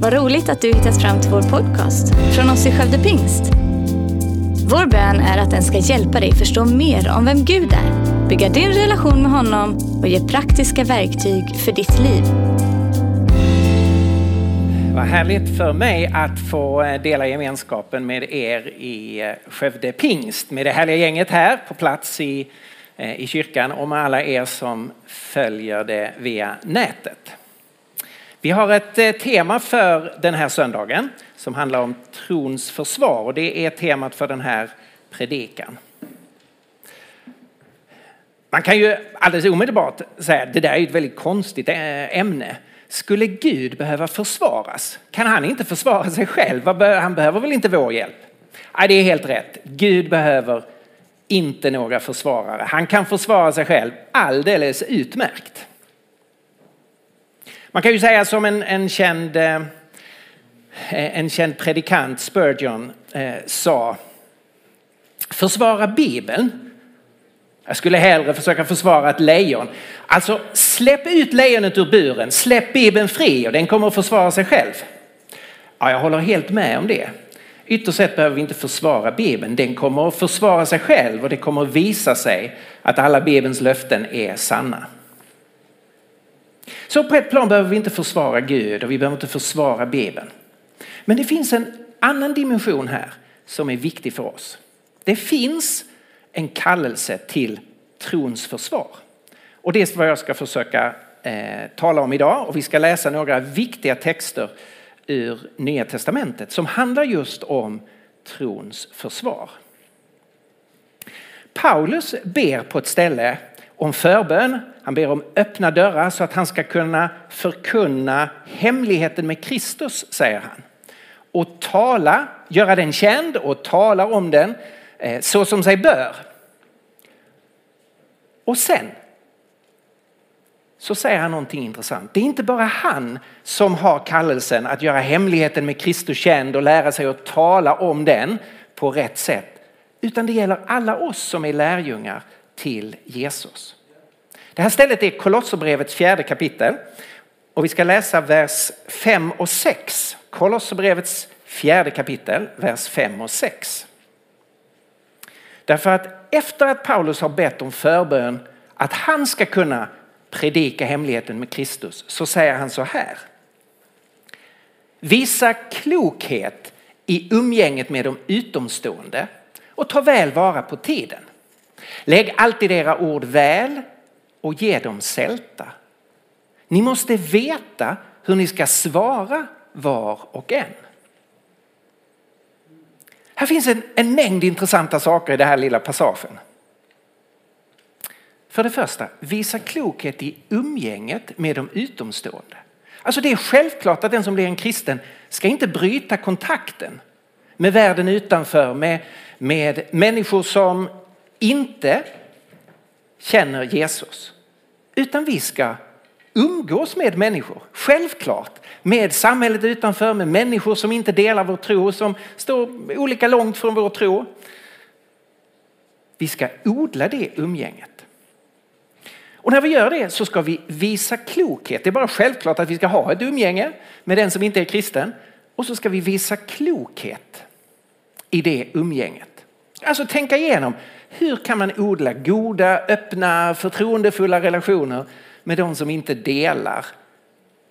Vad roligt att du hittat fram till vår podcast från oss i Skövde Pingst. Vår bön är att den ska hjälpa dig förstå mer om vem Gud är, bygga din relation med honom och ge praktiska verktyg för ditt liv. Vad härligt för mig att få eh, dela gemenskapen med er i eh, Skövde Pingst, med det härliga gänget här på plats i, eh, i kyrkan och med alla er som följer det via nätet. Vi har ett eh, tema för den här söndagen som handlar om trons försvar och det är temat för den här predikan. Man kan ju alldeles omedelbart säga att det där är ett väldigt konstigt eh, ämne. Skulle Gud behöva försvaras? Kan han inte försvara sig själv? Han behöver väl inte vår hjälp? Nej, det är helt rätt. Gud behöver inte några försvarare. Han kan försvara sig själv alldeles utmärkt. Man kan ju säga som en, en, känd, eh, en känd predikant, Spurgeon, eh, sa. Försvara Bibeln jag skulle hellre försöka försvara ett lejon. Alltså släpp ut lejonet ur buren, släpp Bibeln fri och den kommer att försvara sig själv. Ja, jag håller helt med om det. Ytterst sett behöver vi inte försvara Bibeln, den kommer att försvara sig själv och det kommer att visa sig att alla Bibelns löften är sanna. Så på ett plan behöver vi inte försvara Gud och vi behöver inte försvara Bibeln. Men det finns en annan dimension här som är viktig för oss. Det finns en kallelse till trons försvar. Och det är vad jag ska försöka eh, tala om idag och vi ska läsa några viktiga texter ur Nya Testamentet som handlar just om trons försvar. Paulus ber på ett ställe om förbön. Han ber om öppna dörrar så att han ska kunna förkunna hemligheten med Kristus, säger han. Och tala, göra den känd och tala om den eh, så som sig bör. Och sen så säger han någonting intressant. Det är inte bara han som har kallelsen att göra hemligheten med Kristus känd och lära sig att tala om den på rätt sätt. Utan det gäller alla oss som är lärjungar till Jesus. Det här stället är Kolosserbrevets fjärde kapitel och vi ska läsa vers 5 och 6. Kolosserbrevets fjärde kapitel, vers 5 och 6. Därför att efter att Paulus har bett om förbön att han ska kunna predika hemligheten med Kristus så säger han så här. Visa klokhet i umgänget med de utomstående och ta väl vara på tiden. Lägg alltid era ord väl och ge dem sälta. Ni måste veta hur ni ska svara var och en. Här finns en, en mängd intressanta saker i den här lilla passagen. För det första, visa klokhet i umgänget med de utomstående. Alltså det är självklart att den som blir en kristen ska inte bryta kontakten med världen utanför, med, med människor som inte känner Jesus. Utan vi ska umgås med människor, självklart. Med samhället utanför, med människor som inte delar vår tro, som står olika långt från vår tro. Vi ska odla det umgänget. Och när vi gör det så ska vi visa klokhet. Det är bara självklart att vi ska ha ett umgänge med den som inte är kristen. Och så ska vi visa klokhet i det umgänget. Alltså tänka igenom hur kan man odla goda, öppna, förtroendefulla relationer med de som inte delar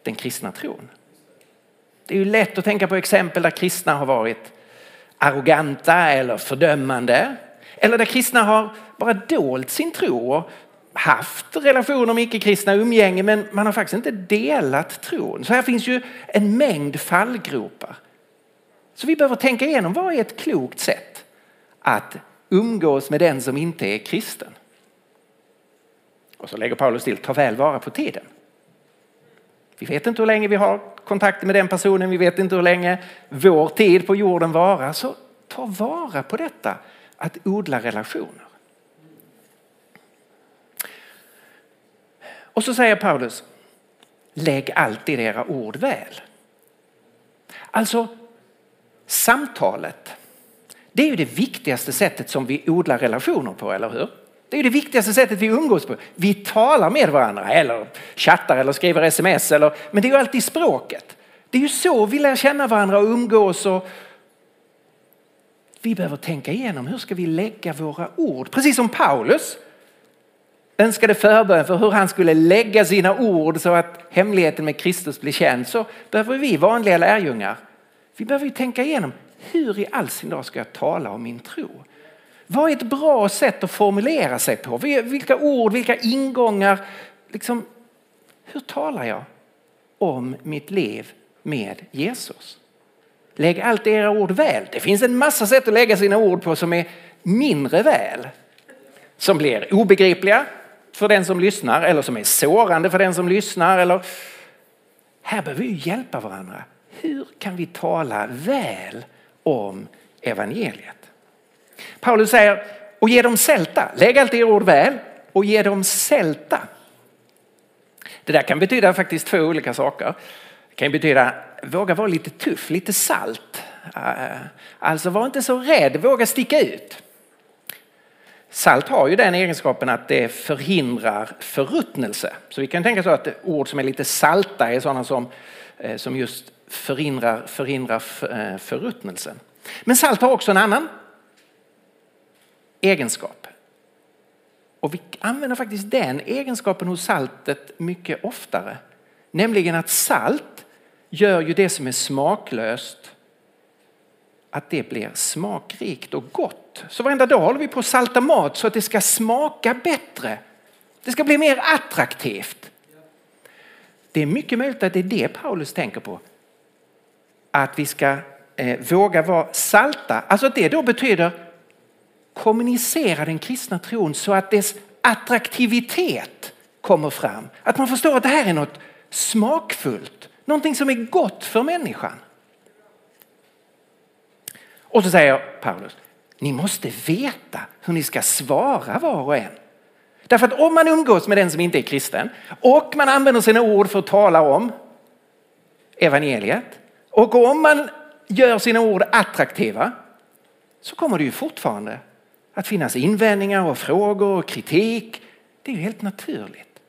den kristna tron. Det är ju lätt att tänka på exempel där kristna har varit arroganta eller fördömande. Eller där kristna har bara dolt sin tro och haft relationer med icke-kristna umgänge men man har faktiskt inte delat tron. Så här finns ju en mängd fallgropar. Så vi behöver tänka igenom vad är ett klokt sätt att umgås med den som inte är kristen. Och så lägger Paulus till, ta väl vara på tiden. Vi vet inte hur länge vi har kontakt med den personen, vi vet inte hur länge vår tid på jorden varar. Så ta vara på detta, att odla relationer. Och så säger Paulus, lägg alltid era ord väl. Alltså samtalet, det är ju det viktigaste sättet som vi odlar relationer på, eller hur? Det är det viktigaste sättet vi umgås på. Vi talar med varandra eller chattar eller skriver sms. Eller, men det är ju alltid språket. Det är ju så vi lär känna varandra och umgås. Och vi behöver tänka igenom hur ska vi lägga våra ord. Precis som Paulus önskade förbön för hur han skulle lägga sina ord så att hemligheten med Kristus blir känd. Så behöver vi vanliga lärjungar. Vi behöver ju tänka igenom hur i all sin dag ska jag tala om min tro? Vad är ett bra sätt att formulera sig på? Vilka ord, vilka ingångar? Liksom, hur talar jag om mitt liv med Jesus? Lägg allt era ord väl. Det finns en massa sätt att lägga sina ord på som är mindre väl. Som blir obegripliga för den som lyssnar eller som är sårande för den som lyssnar. Eller... Här behöver vi hjälpa varandra. Hur kan vi tala väl om evangeliet? Paulus säger, och ge dem sälta. Lägg alltid ord väl och ge dem sälta. Det där kan betyda faktiskt två olika saker. Det kan betyda våga vara lite tuff, lite salt. Eh, alltså var inte så rädd, våga sticka ut. Salt har ju den egenskapen att det förhindrar förruttnelse. Så vi kan tänka så att ord som är lite salta är sådana som, eh, som just förhindrar, förhindrar eh, förruttnelsen. Men salt har också en annan egenskap. Och vi använder faktiskt den egenskapen hos saltet mycket oftare. Nämligen att salt gör ju det som är smaklöst att det blir smakrikt och gott. Så varenda dag håller vi på att salta mat så att det ska smaka bättre. Det ska bli mer attraktivt. Det är mycket möjligt att det är det Paulus tänker på. Att vi ska eh, våga vara salta. Alltså att det då betyder kommunicera den kristna tron så att dess attraktivitet kommer fram. Att man förstår att det här är något smakfullt, någonting som är gott för människan. Och så säger Paulus, ni måste veta hur ni ska svara var och en. Därför att om man umgås med den som inte är kristen och man använder sina ord för att tala om evangeliet och om man gör sina ord attraktiva så kommer det ju fortfarande att finnas invändningar och frågor och kritik. Det är ju helt naturligt.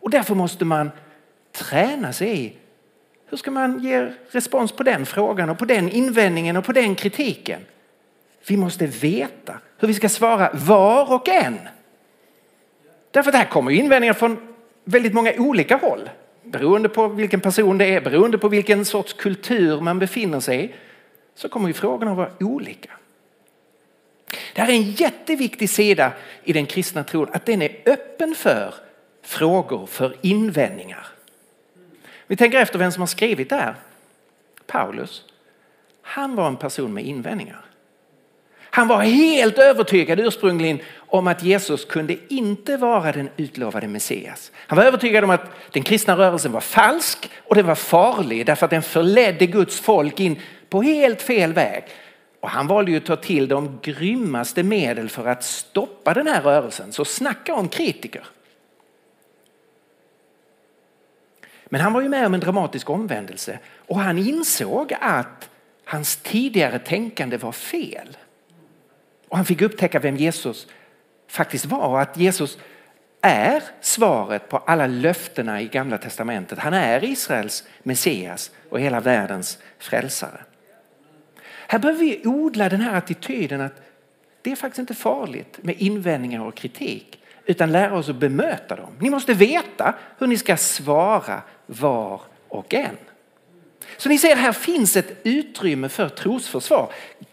Och därför måste man träna sig i hur ska man ge respons på den frågan och på den invändningen och på den kritiken? Vi måste veta hur vi ska svara var och en. Därför att här kommer invändningar från väldigt många olika håll. Beroende på vilken person det är, beroende på vilken sorts kultur man befinner sig i så kommer ju frågorna att vara olika. Det här är en jätteviktig sida i den kristna tron, att den är öppen för frågor, för invändningar. Vi tänker efter vem som har skrivit det här. Paulus. Han var en person med invändningar. Han var helt övertygad ursprungligen om att Jesus kunde inte vara den utlovade Messias. Han var övertygad om att den kristna rörelsen var falsk och den var farlig därför att den förledde Guds folk in på helt fel väg. Och han valde ju att ta till de grymmaste medel för att stoppa den här rörelsen. Så snacka om kritiker. Men han var ju med om en dramatisk omvändelse och han insåg att hans tidigare tänkande var fel. Och han fick upptäcka vem Jesus faktiskt var och att Jesus är svaret på alla löftena i gamla testamentet. Han är Israels Messias och hela världens frälsare. Här behöver vi odla den här attityden att det är faktiskt inte farligt med invändningar och kritik utan lära oss att bemöta dem. Ni måste veta hur ni ska svara var och en. Så ni ser, här finns ett utrymme för trosförsvar.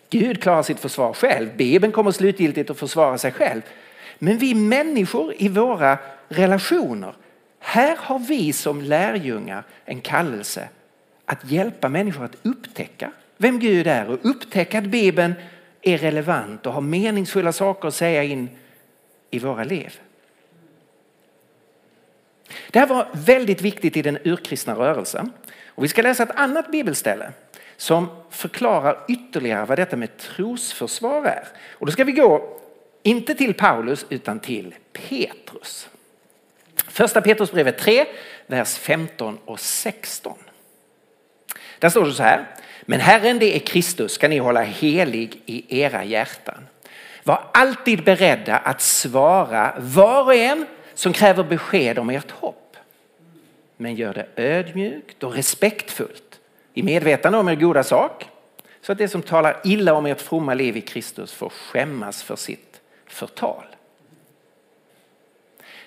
Gud klarar sitt försvar själv. Bibeln kommer slutgiltigt att försvara sig själv. Men vi människor i våra relationer, här har vi som lärjungar en kallelse att hjälpa människor att upptäcka vem Gud är och upptäcka att Bibeln är relevant och har meningsfulla saker att säga in i våra liv. Det här var väldigt viktigt i den urkristna rörelsen. Och vi ska läsa ett annat bibelställe som förklarar ytterligare vad detta med trosförsvar är. Och då ska vi gå, inte till Paulus, utan till Petrus. Första Petrusbrevet 3, vers 15 och 16. Där står det så här. Men Herren det är Kristus ska ni hålla helig i era hjärtan. Var alltid beredda att svara var och en som kräver besked om ert hopp. Men gör det ödmjukt och respektfullt i medvetande om er goda sak så att det som talar illa om ert fromma liv i Kristus får skämmas för sitt förtal.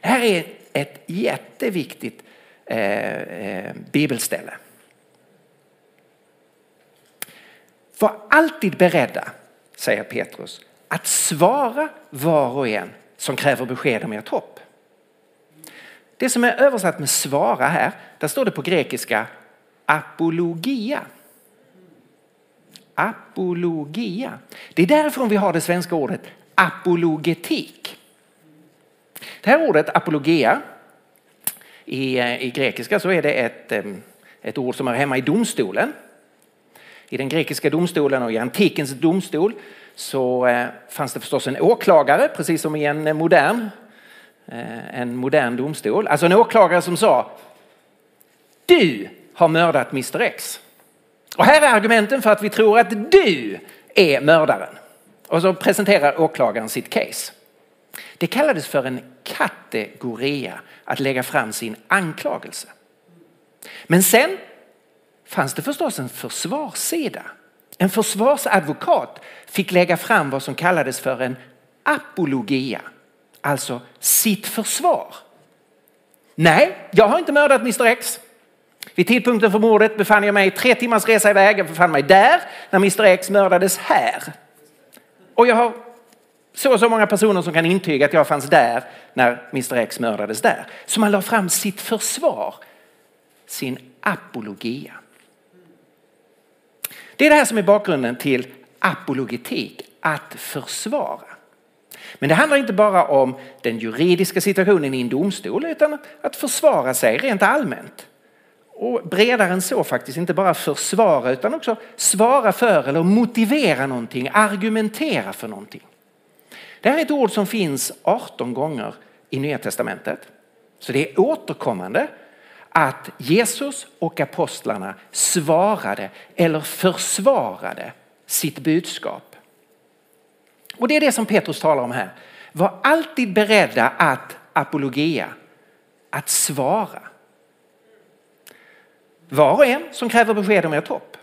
Det här är ett jätteviktigt eh, eh, bibelställe. Var alltid beredda, säger Petrus, att svara var och en som kräver besked om ert hopp. Det som är översatt med svara här, där står det på grekiska apologia. Apologia. Det är därifrån vi har det svenska ordet apologetik. Det här ordet apologia i, eh, i grekiska så är det ett, ett ord som är hemma i domstolen. I den grekiska domstolen och i antikens domstol så eh, fanns det förstås en åklagare, precis som i en eh, modern, en modern domstol. Alltså en åklagare som sa Du har mördat Mr X. Och här är argumenten för att vi tror att du är mördaren. Och så presenterar åklagaren sitt case. Det kallades för en kategoria, att lägga fram sin anklagelse. Men sen fanns det förstås en försvarssida. En försvarsadvokat fick lägga fram vad som kallades för en apologia, alltså sitt försvar. Nej, jag har inte mördat Mr X. Vid tidpunkten för mordet befann jag mig tre timmars resa iväg. Jag befann mig där när Mr X mördades här. Och jag har så och så många personer som kan intyga att jag fanns där när Mr X mördades där. Så man la fram sitt försvar, sin apologia. Det är det här som är bakgrunden till apologetik, att försvara. Men det handlar inte bara om den juridiska situationen i en domstol utan att försvara sig rent allmänt. Och bredare än så faktiskt, inte bara försvara utan också svara för eller motivera någonting, argumentera för någonting. Det här är ett ord som finns 18 gånger i Nya Testamentet. Så det är återkommande att Jesus och apostlarna svarade eller försvarade sitt budskap. Och det är det som Petrus talar om här. Var alltid beredda att apologia, att svara. Var och en som kräver besked om ert hopp.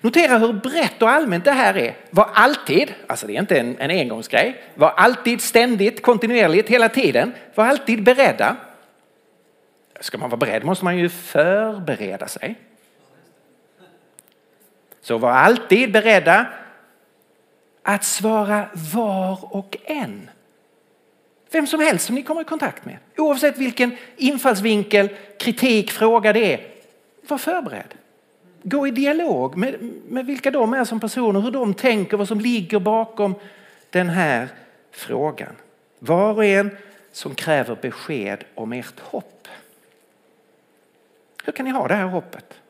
Notera hur brett och allmänt det här är. Var alltid, alltså det är inte en, en engångsgrej, var alltid ständigt, kontinuerligt, hela tiden. Var alltid beredda. Ska man vara beredd måste man ju förbereda sig. Så var alltid beredda att svara var och en. Vem som helst som ni kommer i kontakt med. Oavsett vilken infallsvinkel, kritik, fråga det är. Var förberedd. Gå i dialog med, med vilka de är som personer, hur de tänker, vad som ligger bakom den här frågan. Var och en som kräver besked om ert hopp. Hur kan ni ha det här hoppet?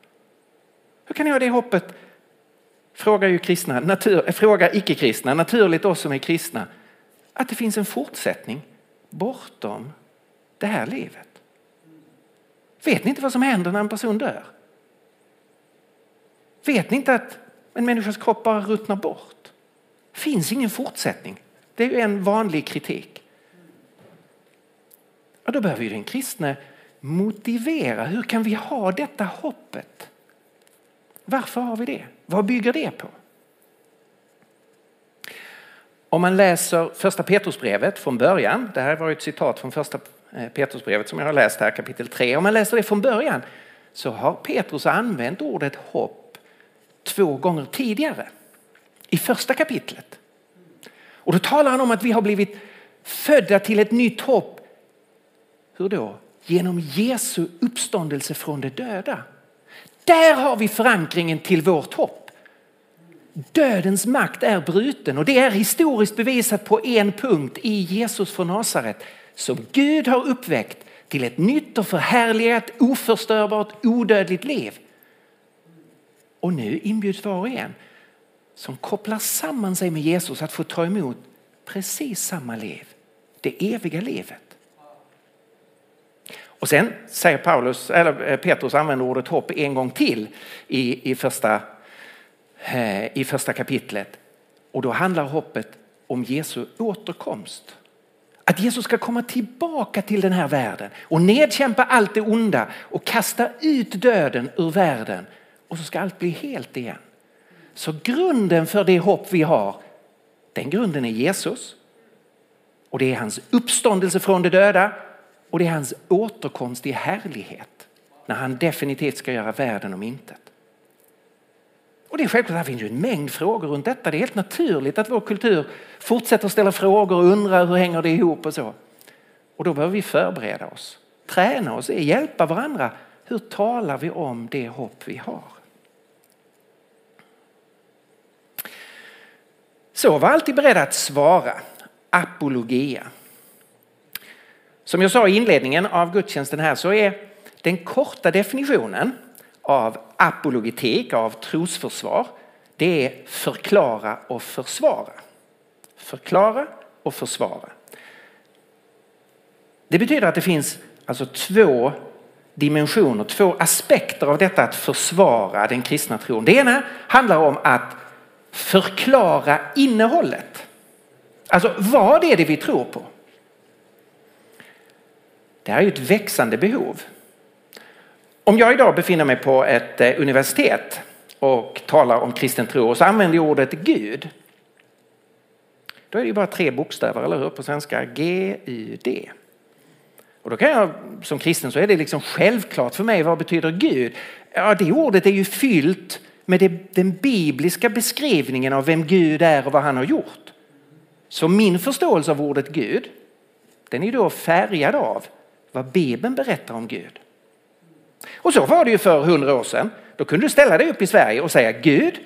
Hur kan ni ha det hoppet? Frågar ju kristna, natur, eh, frågar icke-kristna, naturligt oss som är kristna, att det finns en fortsättning bortom det här livet. Vet ni inte vad som händer när en person dör? Vet ni inte att en människas kropp bara ruttnar bort? Finns ingen fortsättning. Det är ju en vanlig kritik. Och då behöver ju den kristne motivera. Hur kan vi ha detta hoppet? Varför har vi det? Vad bygger det på? Om man läser första Petrusbrevet från början, det här var ett citat från första Eh, Petrusbrevet som jag har läst här kapitel 3. Om man läser det från början så har Petrus använt ordet hopp två gånger tidigare. I första kapitlet. Och då talar han om att vi har blivit födda till ett nytt hopp. Hur då? Genom Jesu uppståndelse från de döda. Där har vi förankringen till vårt hopp. Dödens makt är bruten och det är historiskt bevisat på en punkt i Jesus från Nasaret som Gud har uppväckt till ett nytt och förhärligat, oförstörbart, odödligt liv. Och nu inbjuds var och en som kopplar samman sig med Jesus att få ta emot precis samma liv. Det eviga livet. Och sen säger Paulus, eller eh, Petrus använder ordet hopp en gång till i, i, första, eh, i första kapitlet. Och då handlar hoppet om Jesu återkomst. Att Jesus ska komma tillbaka till den här världen och nedkämpa allt det onda och kasta ut döden ur världen och så ska allt bli helt igen. Så grunden för det hopp vi har, den grunden är Jesus. Och det är hans uppståndelse från de döda och det är hans återkomst i härlighet när han definitivt ska göra världen om intet. Och det är självklart, det finns ju en mängd frågor runt detta. Det är helt naturligt att vår kultur fortsätter ställa frågor och undrar hur hänger det ihop och så. Och då behöver vi förbereda oss, träna oss, hjälpa varandra. Hur talar vi om det hopp vi har? Så var alltid beredd att svara. Apologia. Som jag sa i inledningen av gudstjänsten här så är den korta definitionen av apologetik, av trosförsvar, det är förklara och försvara. Förklara och försvara. Det betyder att det finns alltså två dimensioner, två aspekter av detta att försvara den kristna tron. Det ena handlar om att förklara innehållet. Alltså vad är det vi tror på? Det här är ju ett växande behov. Om jag idag befinner mig på ett eh, universitet och talar om kristen tro och så använder jag ordet Gud. Då är det ju bara tre bokstäver, eller hur? På svenska. G-U-D. Och då kan jag som kristen så är det liksom självklart för mig vad betyder Gud? Ja, det ordet är ju fyllt med det, den bibliska beskrivningen av vem Gud är och vad han har gjort. Så min förståelse av ordet Gud, den är då färgad av vad Bibeln berättar om Gud. Och så var det ju för hundra år sedan. Då kunde du ställa dig upp i Sverige och säga Gud.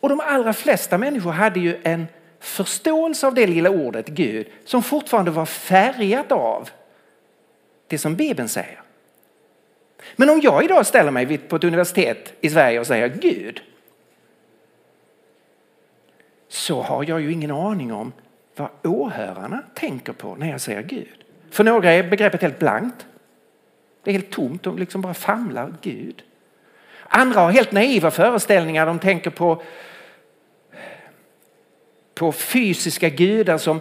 Och de allra flesta människor hade ju en förståelse av det lilla ordet Gud som fortfarande var färgat av det som Bibeln säger. Men om jag idag ställer mig på ett universitet i Sverige och säger Gud så har jag ju ingen aning om vad åhörarna tänker på när jag säger Gud. För några är begreppet helt blankt. Det är helt tomt, de liksom bara famlar Gud. Andra har helt naiva föreställningar, de tänker på, på fysiska gudar som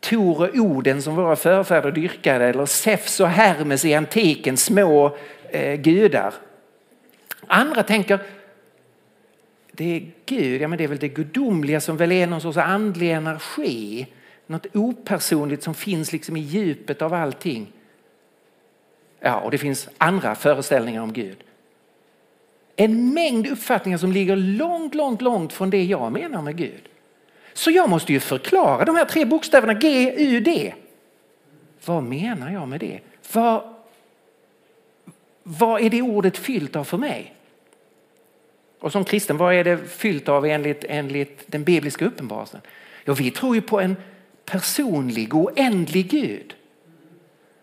Tor och Oden som våra förfäder dyrkade eller Zeus och Hermes i antiken, små eh, gudar. Andra tänker det är Gud, ja men det är väl det gudomliga som väl är någon sorts andlig energi. Något opersonligt som finns liksom i djupet av allting. Ja, och det finns andra föreställningar om Gud. En mängd uppfattningar som ligger långt, långt, långt från det jag menar med Gud. Så jag måste ju förklara de här tre bokstäverna G, U, D. Vad menar jag med det? Vad, vad är det ordet fyllt av för mig? Och som kristen, vad är det fyllt av enligt, enligt den bibliska uppenbarelsen? Ja, vi tror ju på en personlig oändlig Gud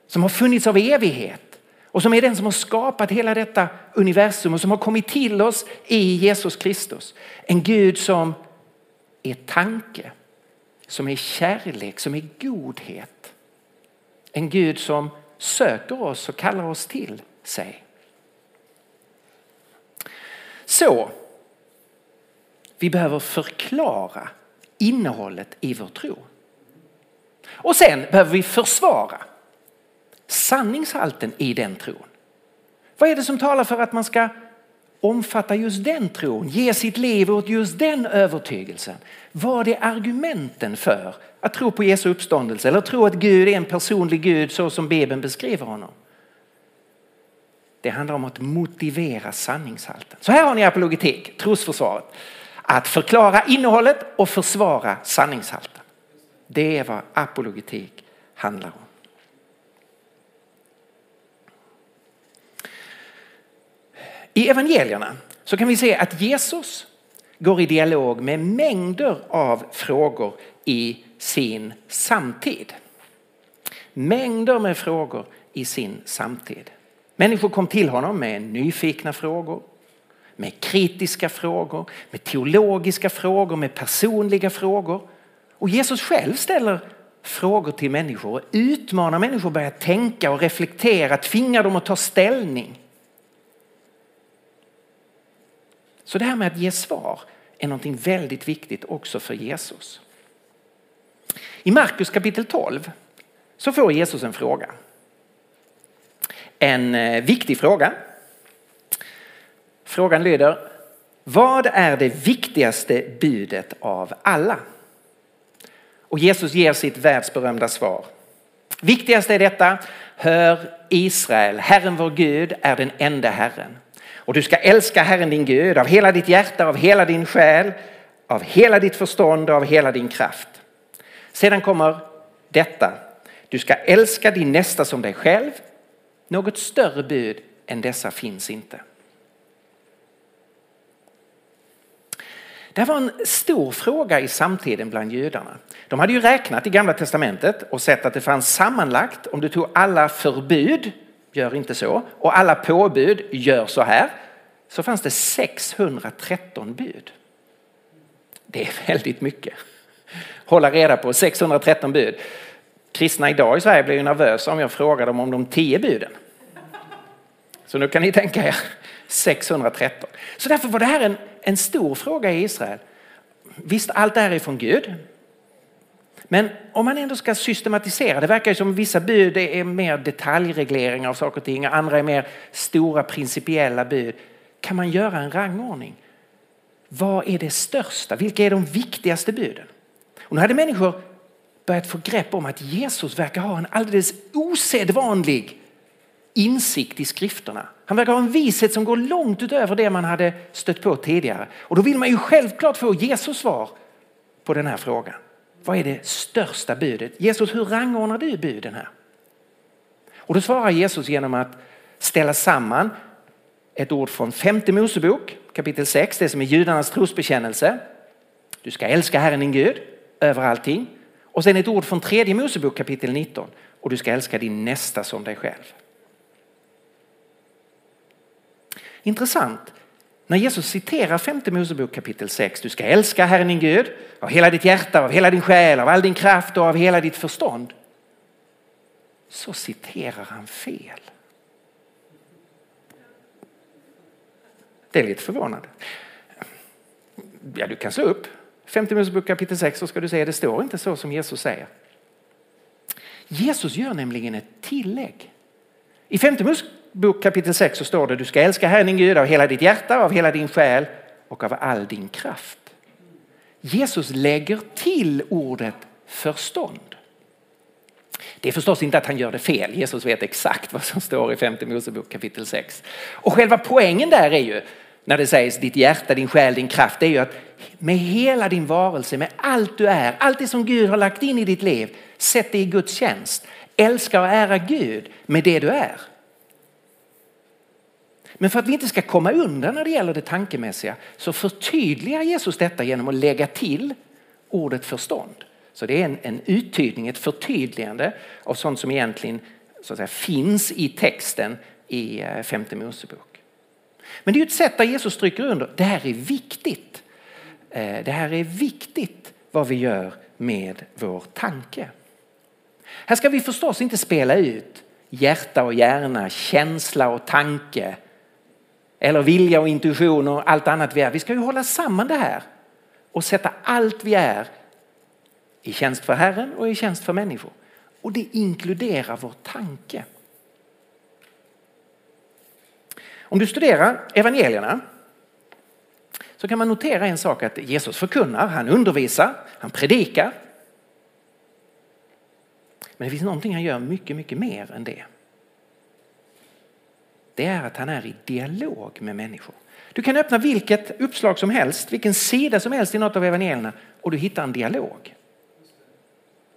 som har funnits av evighet och som är den som har skapat hela detta universum och som har kommit till oss i Jesus Kristus. En Gud som är tanke, som är kärlek, som är godhet. En Gud som söker oss och kallar oss till sig. Så, vi behöver förklara innehållet i vår tro. Och sen behöver vi försvara sanningshalten i den tron. Vad är det som talar för att man ska omfatta just den tron, ge sitt liv åt just den övertygelsen? Vad är argumenten för att tro på Jesu uppståndelse eller tro att Gud är en personlig Gud så som Bibeln beskriver honom? Det handlar om att motivera sanningshalten. Så här har ni apologetik, trosförsvaret. Att förklara innehållet och försvara sanningshalten. Det är vad apologetik handlar om. I evangelierna så kan vi se att Jesus går i dialog med mängder av frågor i sin samtid. Mängder med frågor i sin samtid. Människor kom till honom med nyfikna frågor, med kritiska frågor, med teologiska frågor, med personliga frågor. Och Jesus själv ställer frågor till människor och utmanar människor att börja tänka och reflektera, tvingar dem att ta ställning. Så det här med att ge svar är någonting väldigt viktigt också för Jesus. I Markus kapitel 12 så får Jesus en fråga. En eh, viktig fråga. Frågan lyder, vad är det viktigaste budet av alla? Och Jesus ger sitt världsberömda svar. Viktigast är detta, hör Israel, Herren vår Gud är den enda Herren. Och du ska älska Herren din Gud av hela ditt hjärta, av hela din själ, av hela ditt förstånd och av hela din kraft. Sedan kommer detta, du ska älska din nästa som dig själv. Något större bud än dessa finns inte. Det var en stor fråga i samtiden bland judarna. De hade ju räknat i gamla testamentet och sett att det fanns sammanlagt, om du tog alla förbud, gör inte så, och alla påbud, gör så här, så fanns det 613 bud. Det är väldigt mycket. Hålla reda på 613 bud. Kristna idag i Sverige blir ju nervösa om jag frågar dem om de tio buden. Så nu kan ni tänka er 613. Så därför var det här en, en stor fråga i Israel. Visst, allt det här är från Gud. Men om man ändå ska systematisera, det verkar ju som vissa bud är mer detaljregleringar av saker och ting, andra är mer stora principiella bud. Kan man göra en rangordning? Vad är det största? Vilka är de viktigaste buden? Och nu hade människor börjat få grepp om att Jesus verkar ha en alldeles osedvanlig insikt i skrifterna. Han verkar ha en vishet som går långt utöver det man hade stött på tidigare. Och då vill man ju självklart få Jesus svar på den här frågan. Vad är det största budet? Jesus, hur rangordnar du buden här? Och då svarar Jesus genom att ställa samman ett ord från femte Mosebok kapitel 6, det som är judarnas trosbekännelse. Du ska älska Herren din Gud över allting. Och sen ett ord från tredje Mosebok kapitel 19 och du ska älska din nästa som dig själv. Intressant. När Jesus citerar femte Mosebok kapitel 6, du ska älska Herren din Gud av hela ditt hjärta, av hela din själ, av all din kraft och av hela ditt förstånd. Så citerar han fel. Det är lite förvånande. Ja, du kan slå upp 50 Mosebok kapitel 6 så ska du se det står inte så som Jesus säger. Jesus gör nämligen ett tillägg. I 50 bok kapitel 6 så står det du ska älska Herren din Gud av hela ditt hjärta, av hela din själ och av all din kraft. Jesus lägger till ordet förstånd. Det är förstås inte att han gör det fel. Jesus vet exakt vad som står i femte Mosebok kapitel 6. Och själva poängen där är ju när det sägs ditt hjärta, din själ, din kraft. Det är ju att med hela din varelse, med allt du är, allt det som Gud har lagt in i ditt liv. Sätt dig i Guds tjänst. Älska och ära Gud med det du är. Men för att vi inte ska komma undan när det gäller det tankemässiga så förtydligar Jesus detta genom att lägga till ordet förstånd. Så det är en, en uttydning, ett förtydligande av sånt som egentligen så att säga, finns i texten i eh, femte Mosebok. Men det är ett sätt där Jesus stryker under, det här är viktigt. Eh, det här är viktigt vad vi gör med vår tanke. Här ska vi förstås inte spela ut hjärta och hjärna, känsla och tanke eller vilja och intuition och allt annat vi är. Vi ska ju hålla samman det här och sätta allt vi är i tjänst för Herren och i tjänst för människor. Och det inkluderar vår tanke. Om du studerar evangelierna så kan man notera en sak att Jesus förkunnar, han undervisar, han predikar. Men det finns någonting han gör mycket, mycket mer än det. Det är att han är i dialog med människor. Du kan öppna vilket uppslag som helst, vilken sida som helst i något av evangelierna och du hittar en dialog.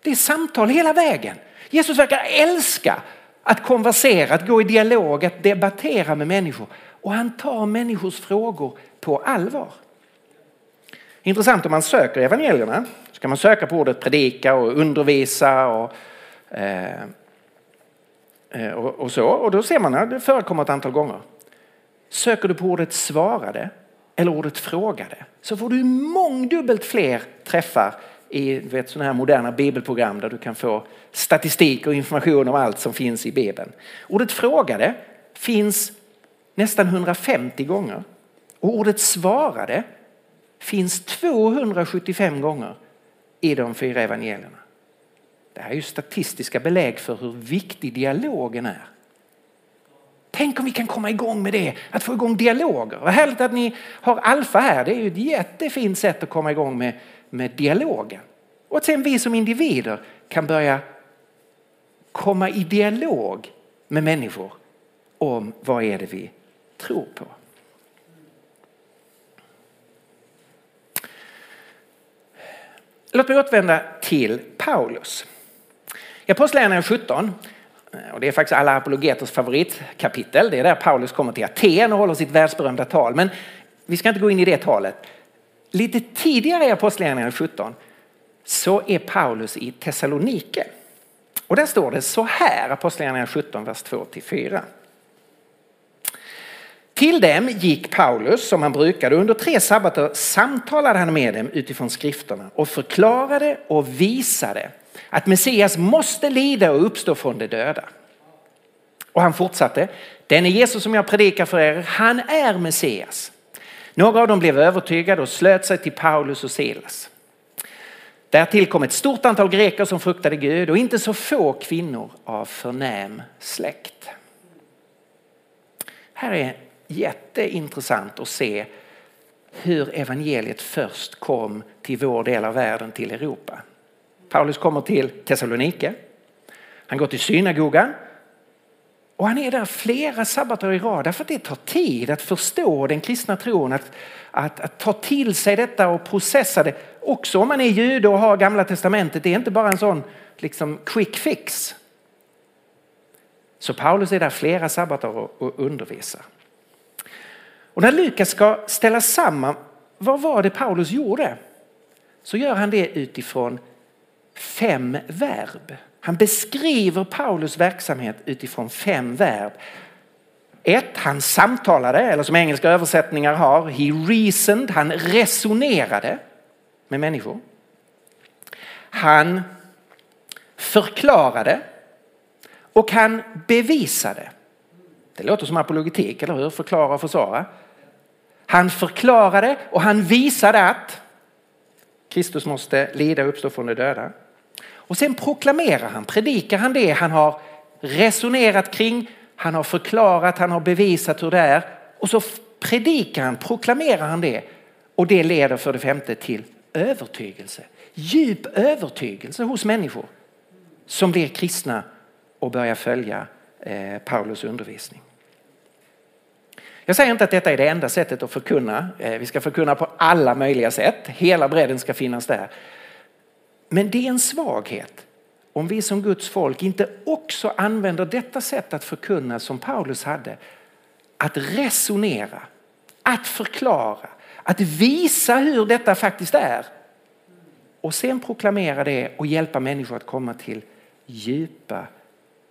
Det är samtal hela vägen. Jesus verkar älska att konversera, att gå i dialog, att debattera med människor. Och han tar människors frågor på allvar. Intressant om man söker evangelierna så kan man söka på ordet predika och undervisa och, eh, eh, Eh, och, och, så. Och då ser man att det förekommer ett antal gånger. Söker du på ordet svarade eller ordet frågade så får du mångdubbelt fler träffar i vet, sådana här moderna bibelprogram där du kan få statistik och information om allt som finns i bibeln. Ordet frågade finns nästan 150 gånger och ordet svarade finns 275 gånger i de fyra evangelierna. Det här är ju statistiska belägg för hur viktig dialogen är. Tänk om vi kan komma igång med det, att få igång dialoger. Vad härligt att ni har Alfa här, det är ju ett jättefint sätt att komma igång med, med dialogen. Och att sen vi som individer kan börja komma i dialog med människor om vad är det vi tror på. Låt mig återvända till Paulus. I Apostlagärningarna 17, och det är faktiskt alla apologeters favoritkapitel, det är där Paulus kommer till Aten och håller sitt världsberömda tal. Men vi ska inte gå in i det talet. Lite tidigare i Apostlagärningarna 17 så är Paulus i Thessalonike. Och där står det så här, Apostlagärningarna 17, vers 2-4. Till dem gick Paulus som han brukade. Under tre sabbater samtalade han med dem utifrån skrifterna och förklarade och visade att Messias måste lida och uppstå från de döda. Och han fortsatte. Den är Jesus som jag predikar för er, han är Messias. Några av dem blev övertygade och slöt sig till Paulus och Silas. Därtill kom ett stort antal greker som fruktade Gud och inte så få kvinnor av förnäm släkt. Här är jätteintressant att se hur evangeliet först kom till vår del av världen, till Europa. Paulus kommer till Thessalonike. Han går till synagogan och han är där flera sabbater i rad därför att det tar tid att förstå den kristna tron, att, att, att, ta till sig detta och processa det. Också om man är jude och har gamla testamentet, det är inte bara en sån liksom quick fix. Så Paulus är där flera sabbater och, och undervisar. Och när Lukas ska ställa samman vad var det Paulus gjorde så gör han det utifrån fem verb. Han beskriver Paulus verksamhet utifrån fem verb. Ett, han samtalade, eller som engelska översättningar har, he reasoned, han resonerade med människor. Han förklarade och han bevisade. Det låter som apologetik, eller hur? Förklara och försvara. Han förklarade och han visade att Kristus måste lida och uppstå från de döda. Och sen proklamerar han, predikar han det han har resonerat kring, han har förklarat, han har bevisat hur det är. Och så predikar han, proklamerar han det. Och det leder för det femte till övertygelse. Djup övertygelse hos människor som blir kristna och börjar följa eh, Paulus undervisning. Jag säger inte att detta är det enda sättet att förkunna. Eh, vi ska förkunna på alla möjliga sätt. Hela bredden ska finnas där. Men det är en svaghet om vi som Guds folk inte också använder detta sätt att förkunna som Paulus hade. Att resonera, att förklara, att visa hur detta faktiskt är. Och sen proklamera det och hjälpa människor att komma till djupa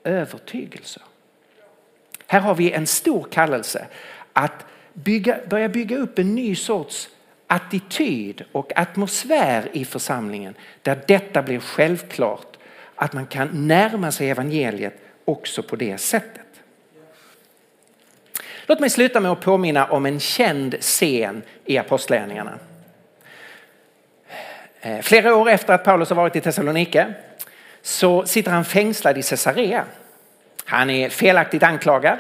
övertygelser. Här har vi en stor kallelse att bygga, börja bygga upp en ny sorts attityd och atmosfär i församlingen där detta blir självklart att man kan närma sig evangeliet också på det sättet. Låt mig sluta med att påminna om en känd scen i Apostlagärningarna. Eh, flera år efter att Paulus har varit i Thessalonike så sitter han fängslad i Caesarea. Han är felaktigt anklagad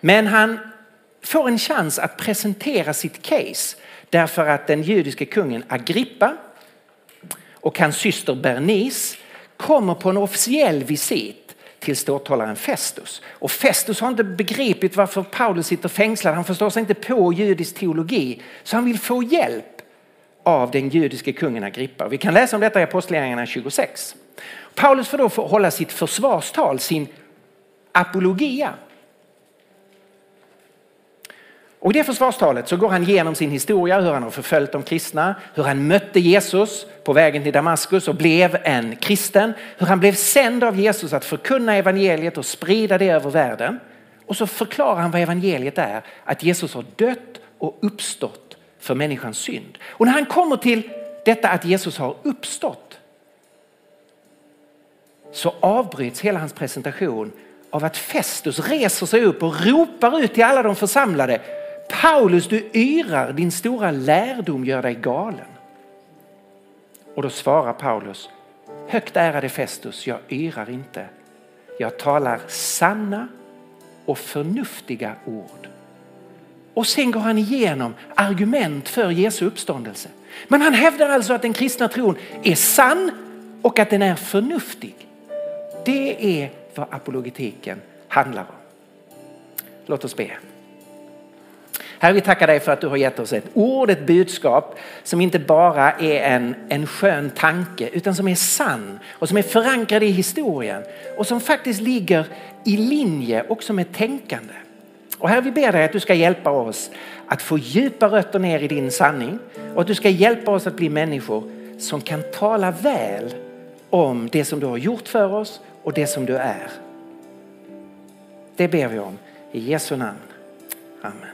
men han får en chans att presentera sitt case därför att den judiske kungen Agrippa och hans syster Bernice kommer på en officiell visit till ståthållaren Festus. Och Festus har inte begripit varför Paulus sitter fängslad. Han förstår sig inte på judisk teologi. Så han vill få hjälp av den judiske kungen Agrippa. Vi kan läsa om detta i Apostlagärningarna 26. Paulus får då hålla sitt försvarstal, sin apologia. Och i det försvarstalet så går han igenom sin historia, hur han har förföljt de kristna, hur han mötte Jesus på vägen till Damaskus och blev en kristen, hur han blev sänd av Jesus att förkunna evangeliet och sprida det över världen. Och så förklarar han vad evangeliet är, att Jesus har dött och uppstått för människans synd. Och när han kommer till detta att Jesus har uppstått så avbryts hela hans presentation av att Festus reser sig upp och ropar ut till alla de församlade Paulus, du yrar, din stora lärdom gör dig galen. Och då svarar Paulus, högt ärade Festus, jag yrar inte. Jag talar sanna och förnuftiga ord. Och sen går han igenom argument för Jesu uppståndelse. Men han hävdar alltså att den kristna tron är sann och att den är förnuftig. Det är vad apologetiken handlar om. Låt oss be. Herre, vi tackar dig för att du har gett oss ett ord, ett budskap som inte bara är en, en skön tanke utan som är sann och som är förankrad i historien och som faktiskt ligger i linje också med tänkande. Och här vi ber dig att du ska hjälpa oss att få djupa rötter ner i din sanning och att du ska hjälpa oss att bli människor som kan tala väl om det som du har gjort för oss och det som du är. Det ber vi om i Jesu namn. Amen.